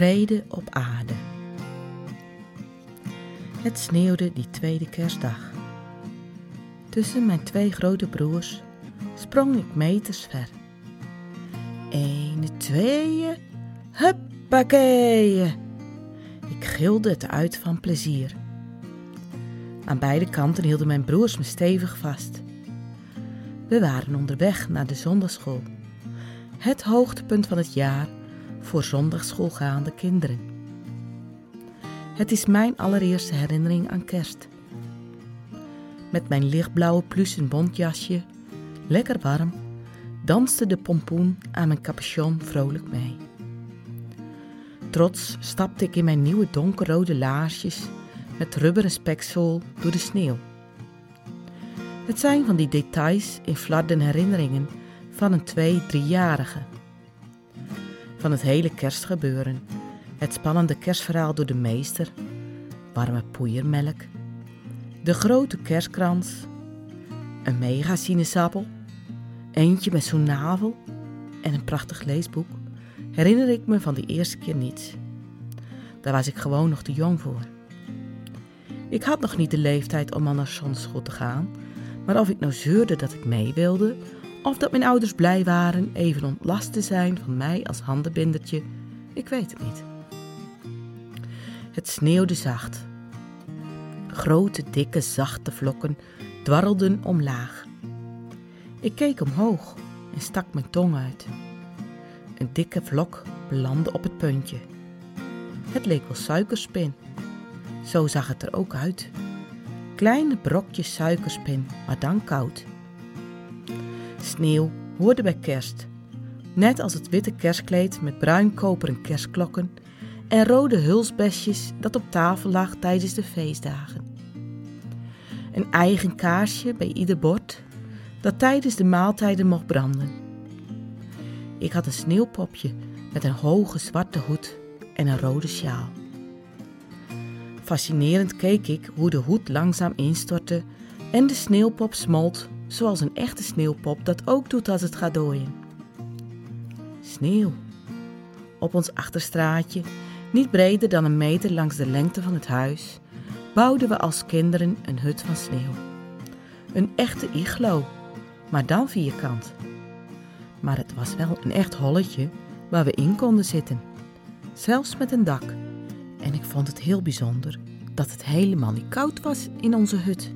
Vrede op aarde. Het sneeuwde die tweede kerstdag. Tussen mijn twee grote broers sprong ik meters ver. Ene, tweeën, huppakeeën. Ik gilde het uit van plezier. Aan beide kanten hielden mijn broers me stevig vast. We waren onderweg naar de zondagschool. Het hoogtepunt van het jaar voor zondagschoolgaande kinderen. Het is mijn allereerste herinnering aan kerst. Met mijn lichtblauwe plussen bontjasje, lekker warm, danste de pompoen aan mijn capuchon vrolijk mee. Trots stapte ik in mijn nieuwe donkerrode laarsjes met rubberen spekzool door de sneeuw. Het zijn van die details in flarden herinneringen van een twee, driejarige van het hele kerstgebeuren. Het spannende kerstverhaal door de meester, warme poeiermelk, de grote kerstkrans, een mega sinaasappel, eentje met zo'n navel. En een prachtig leesboek, herinner ik me van de eerste keer niets. Daar was ik gewoon nog te jong voor. Ik had nog niet de leeftijd om al naar zondschool te gaan, maar of ik nou zeurde dat ik mee wilde of dat mijn ouders blij waren even ontlast te zijn van mij als handenbindertje, ik weet het niet. Het sneeuwde zacht. Grote, dikke, zachte vlokken dwarrelden omlaag. Ik keek omhoog en stak mijn tong uit. Een dikke vlok belandde op het puntje. Het leek wel suikerspin. Zo zag het er ook uit. Kleine brokjes suikerspin, maar dan koud. Sneeuw hoorde bij kerst. Net als het witte kerstkleed met bruin koperen kerstklokken en rode hulsbesjes dat op tafel lag tijdens de feestdagen. Een eigen kaarsje bij ieder bord dat tijdens de maaltijden mocht branden. Ik had een sneeuwpopje met een hoge zwarte hoed en een rode sjaal. Fascinerend keek ik hoe de hoed langzaam instortte en de sneeuwpop smolt zoals een echte sneeuwpop dat ook doet als het gaat dooien. Sneeuw. Op ons achterstraatje, niet breder dan een meter langs de lengte van het huis, bouwden we als kinderen een hut van sneeuw. Een echte iglo, maar dan vierkant. Maar het was wel een echt holletje waar we in konden zitten, zelfs met een dak. En ik vond het heel bijzonder dat het helemaal niet koud was in onze hut.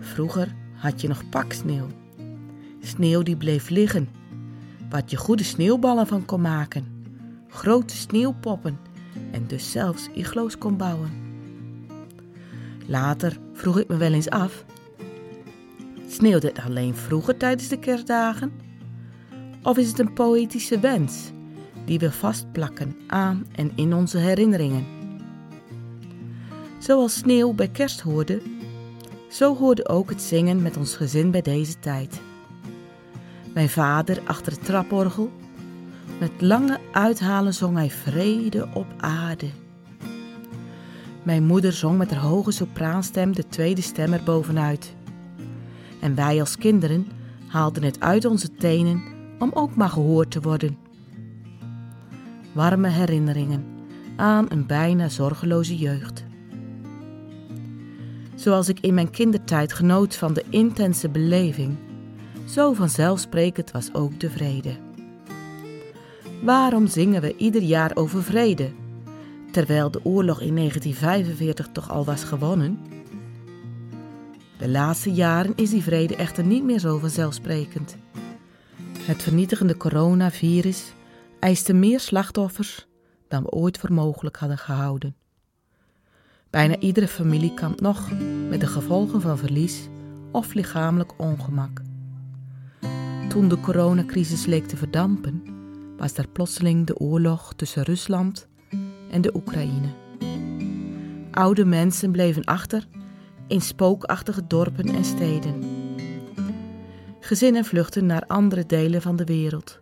Vroeger had je nog paksneeuw. Sneeuw die bleef liggen, wat je goede sneeuwballen van kon maken, grote sneeuwpoppen en dus zelfs iglo's kon bouwen. Later vroeg ik me wel eens af: sneeuwde het alleen vroeger tijdens de kerstdagen? Of is het een poëtische wens die we vastplakken aan en in onze herinneringen? Zoals sneeuw bij kerst hoorde, zo hoorde ook het zingen met ons gezin bij deze tijd. Mijn vader achter het traporgel. Met lange uithalen zong hij vrede op aarde. Mijn moeder zong met haar hoge sopraanstem de tweede stem er bovenuit. En wij als kinderen haalden het uit onze tenen om ook maar gehoord te worden. Warme herinneringen aan een bijna zorgeloze jeugd. Zoals ik in mijn kindertijd genoot van de intense beleving, zo vanzelfsprekend was ook de vrede. Waarom zingen we ieder jaar over vrede, terwijl de oorlog in 1945 toch al was gewonnen? De laatste jaren is die vrede echter niet meer zo vanzelfsprekend. Het vernietigende coronavirus eiste meer slachtoffers dan we ooit voor mogelijk hadden gehouden. Bijna iedere familie kampt nog met de gevolgen van verlies of lichamelijk ongemak. Toen de coronacrisis leek te verdampen, was er plotseling de oorlog tussen Rusland en de Oekraïne. Oude mensen bleven achter in spookachtige dorpen en steden. Gezinnen vluchtten naar andere delen van de wereld.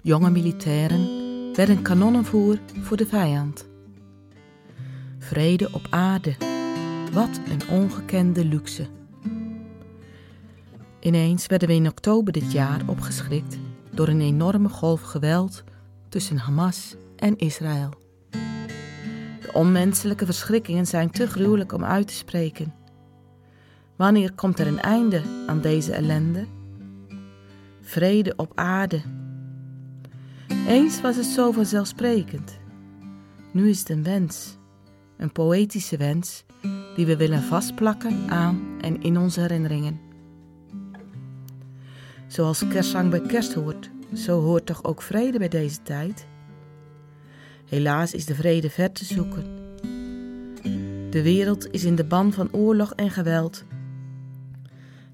Jonge militairen werden kanonnenvoer voor de vijand. Vrede op aarde. Wat een ongekende luxe. Ineens werden we in oktober dit jaar opgeschrikt door een enorme golf geweld tussen Hamas en Israël. De onmenselijke verschrikkingen zijn te gruwelijk om uit te spreken. Wanneer komt er een einde aan deze ellende? Vrede op aarde. Eens was het zo vanzelfsprekend. Nu is het een wens, een poëtische wens die we willen vastplakken aan en in onze herinneringen. Zoals kerstzang bij kerst hoort, zo hoort toch ook vrede bij deze tijd? Helaas is de vrede ver te zoeken. De wereld is in de ban van oorlog en geweld.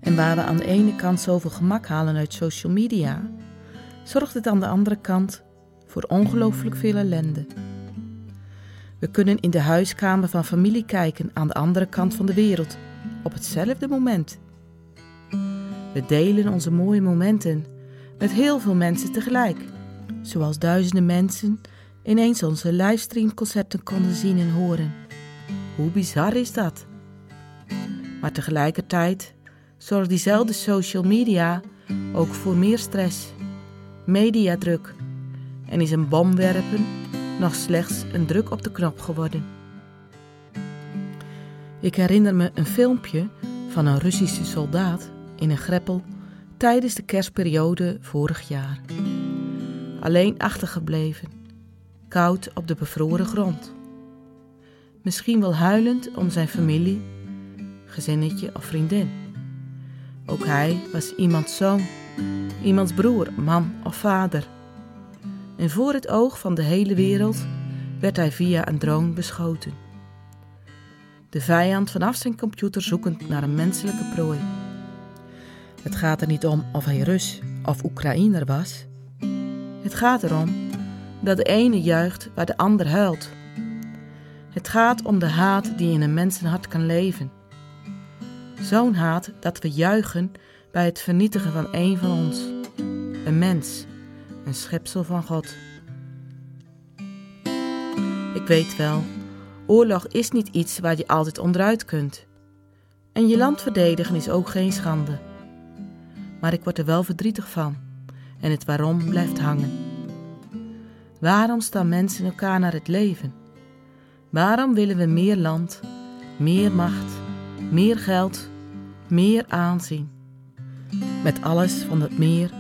En waar we aan de ene kant zoveel gemak halen uit social media, zorgt het aan de andere kant voor ongelooflijk veel ellende. We kunnen in de huiskamer van familie kijken aan de andere kant van de wereld op hetzelfde moment. We delen onze mooie momenten met heel veel mensen tegelijk, zoals duizenden mensen ineens onze livestreamconcerten konden zien en horen. Hoe bizar is dat? Maar tegelijkertijd zorgt diezelfde social media ook voor meer stress, mediadruk en is een bom werpen nog slechts een druk op de knop geworden. Ik herinner me een filmpje van een Russische soldaat in een greppel tijdens de kerstperiode vorig jaar. Alleen achtergebleven, koud op de bevroren grond. Misschien wel huilend om zijn familie, gezinnetje of vriendin. Ook hij was iemands zoon, iemands broer, man of vader. En voor het oog van de hele wereld werd hij via een drone beschoten. De vijand vanaf zijn computer zoekend naar een menselijke prooi. Het gaat er niet om of hij Rus of Oekraïner was. Het gaat erom dat de ene juicht waar de ander huilt. Het gaat om de haat die in een mensenhart kan leven. Zo'n haat dat we juichen bij het vernietigen van een van ons, een mens, een schepsel van God. Ik weet wel, oorlog is niet iets waar je altijd onderuit kunt. En je land verdedigen is ook geen schande maar ik word er wel verdrietig van en het waarom blijft hangen. Waarom staan mensen elkaar naar het leven? Waarom willen we meer land, meer macht, meer geld, meer aanzien? Met alles van dat meer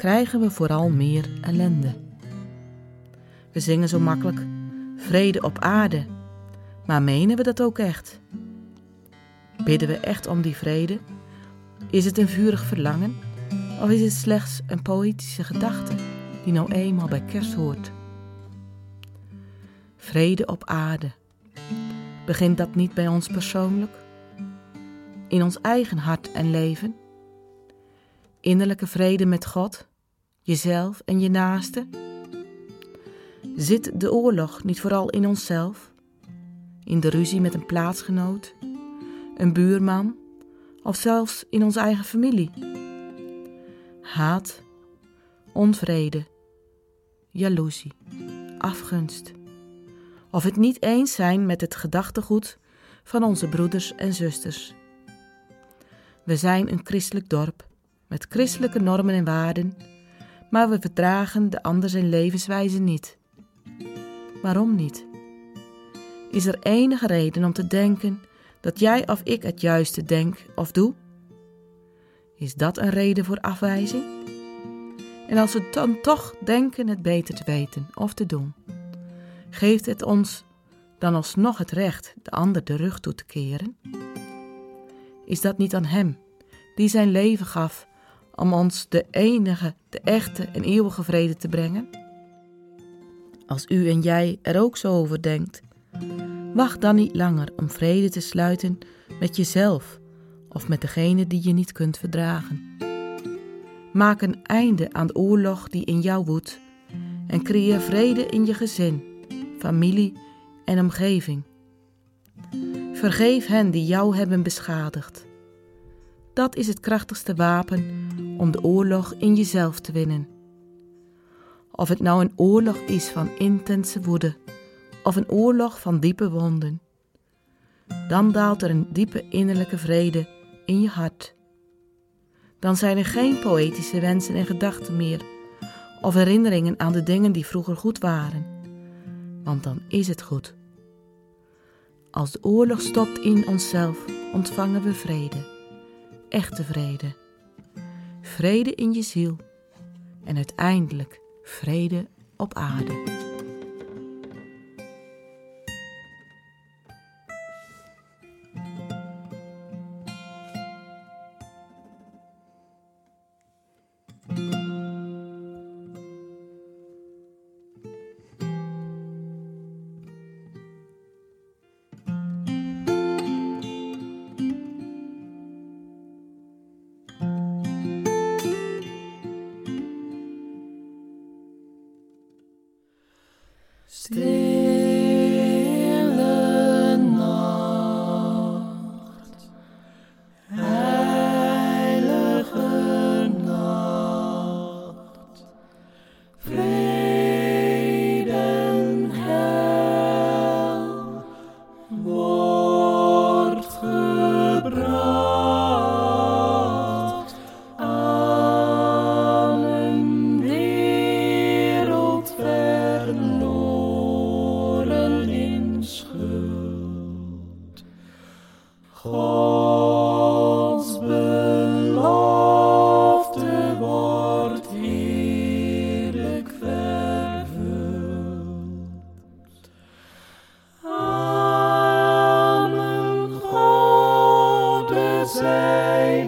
krijgen we vooral meer ellende. We zingen zo makkelijk vrede op aarde, maar menen we dat ook echt? Bidden we echt om die vrede? Is het een vurig verlangen of is het slechts een poëtische gedachte die nou eenmaal bij kerst hoort? Vrede op aarde. Begint dat niet bij ons persoonlijk? In ons eigen hart en leven? Innerlijke vrede met God, jezelf en je naaste? Zit de oorlog niet vooral in onszelf? In de ruzie met een plaatsgenoot, een buurman of zelfs in onze eigen familie. Haat, onvrede, jaloezie, afgunst. Of het niet eens zijn met het gedachtegoed van onze broeders en zusters. We zijn een christelijk dorp met christelijke normen en waarden, maar we verdragen de ander zijn levenswijze niet. Waarom niet? Is er enige reden om te denken dat jij of ik het juiste denk of doe? Is dat een reden voor afwijzing? En als we dan toch denken het beter te weten of te doen, geeft het ons dan alsnog het recht de ander de rug toe te keren? Is dat niet aan Hem, die zijn leven gaf om ons de enige, de echte en eeuwige vrede te brengen? Als u en jij er ook zo over denkt, Wacht dan niet langer om vrede te sluiten met jezelf of met degene die je niet kunt verdragen. Maak een einde aan de oorlog die in jou woedt en creëer vrede in je gezin, familie en omgeving. Vergeef hen die jou hebben beschadigd. Dat is het krachtigste wapen om de oorlog in jezelf te winnen. Of het nou een oorlog is van intense woede of een oorlog van diepe wonden. Dan daalt er een diepe innerlijke vrede in je hart. Dan zijn er geen poëtische wensen en gedachten meer, of herinneringen aan de dingen die vroeger goed waren, want dan is het goed. Als de oorlog stopt in onszelf, ontvangen we vrede, echte vrede. Vrede in je ziel en uiteindelijk vrede op aarde. Gods belofte wordt eerlijk vervuld. Amen, God, zij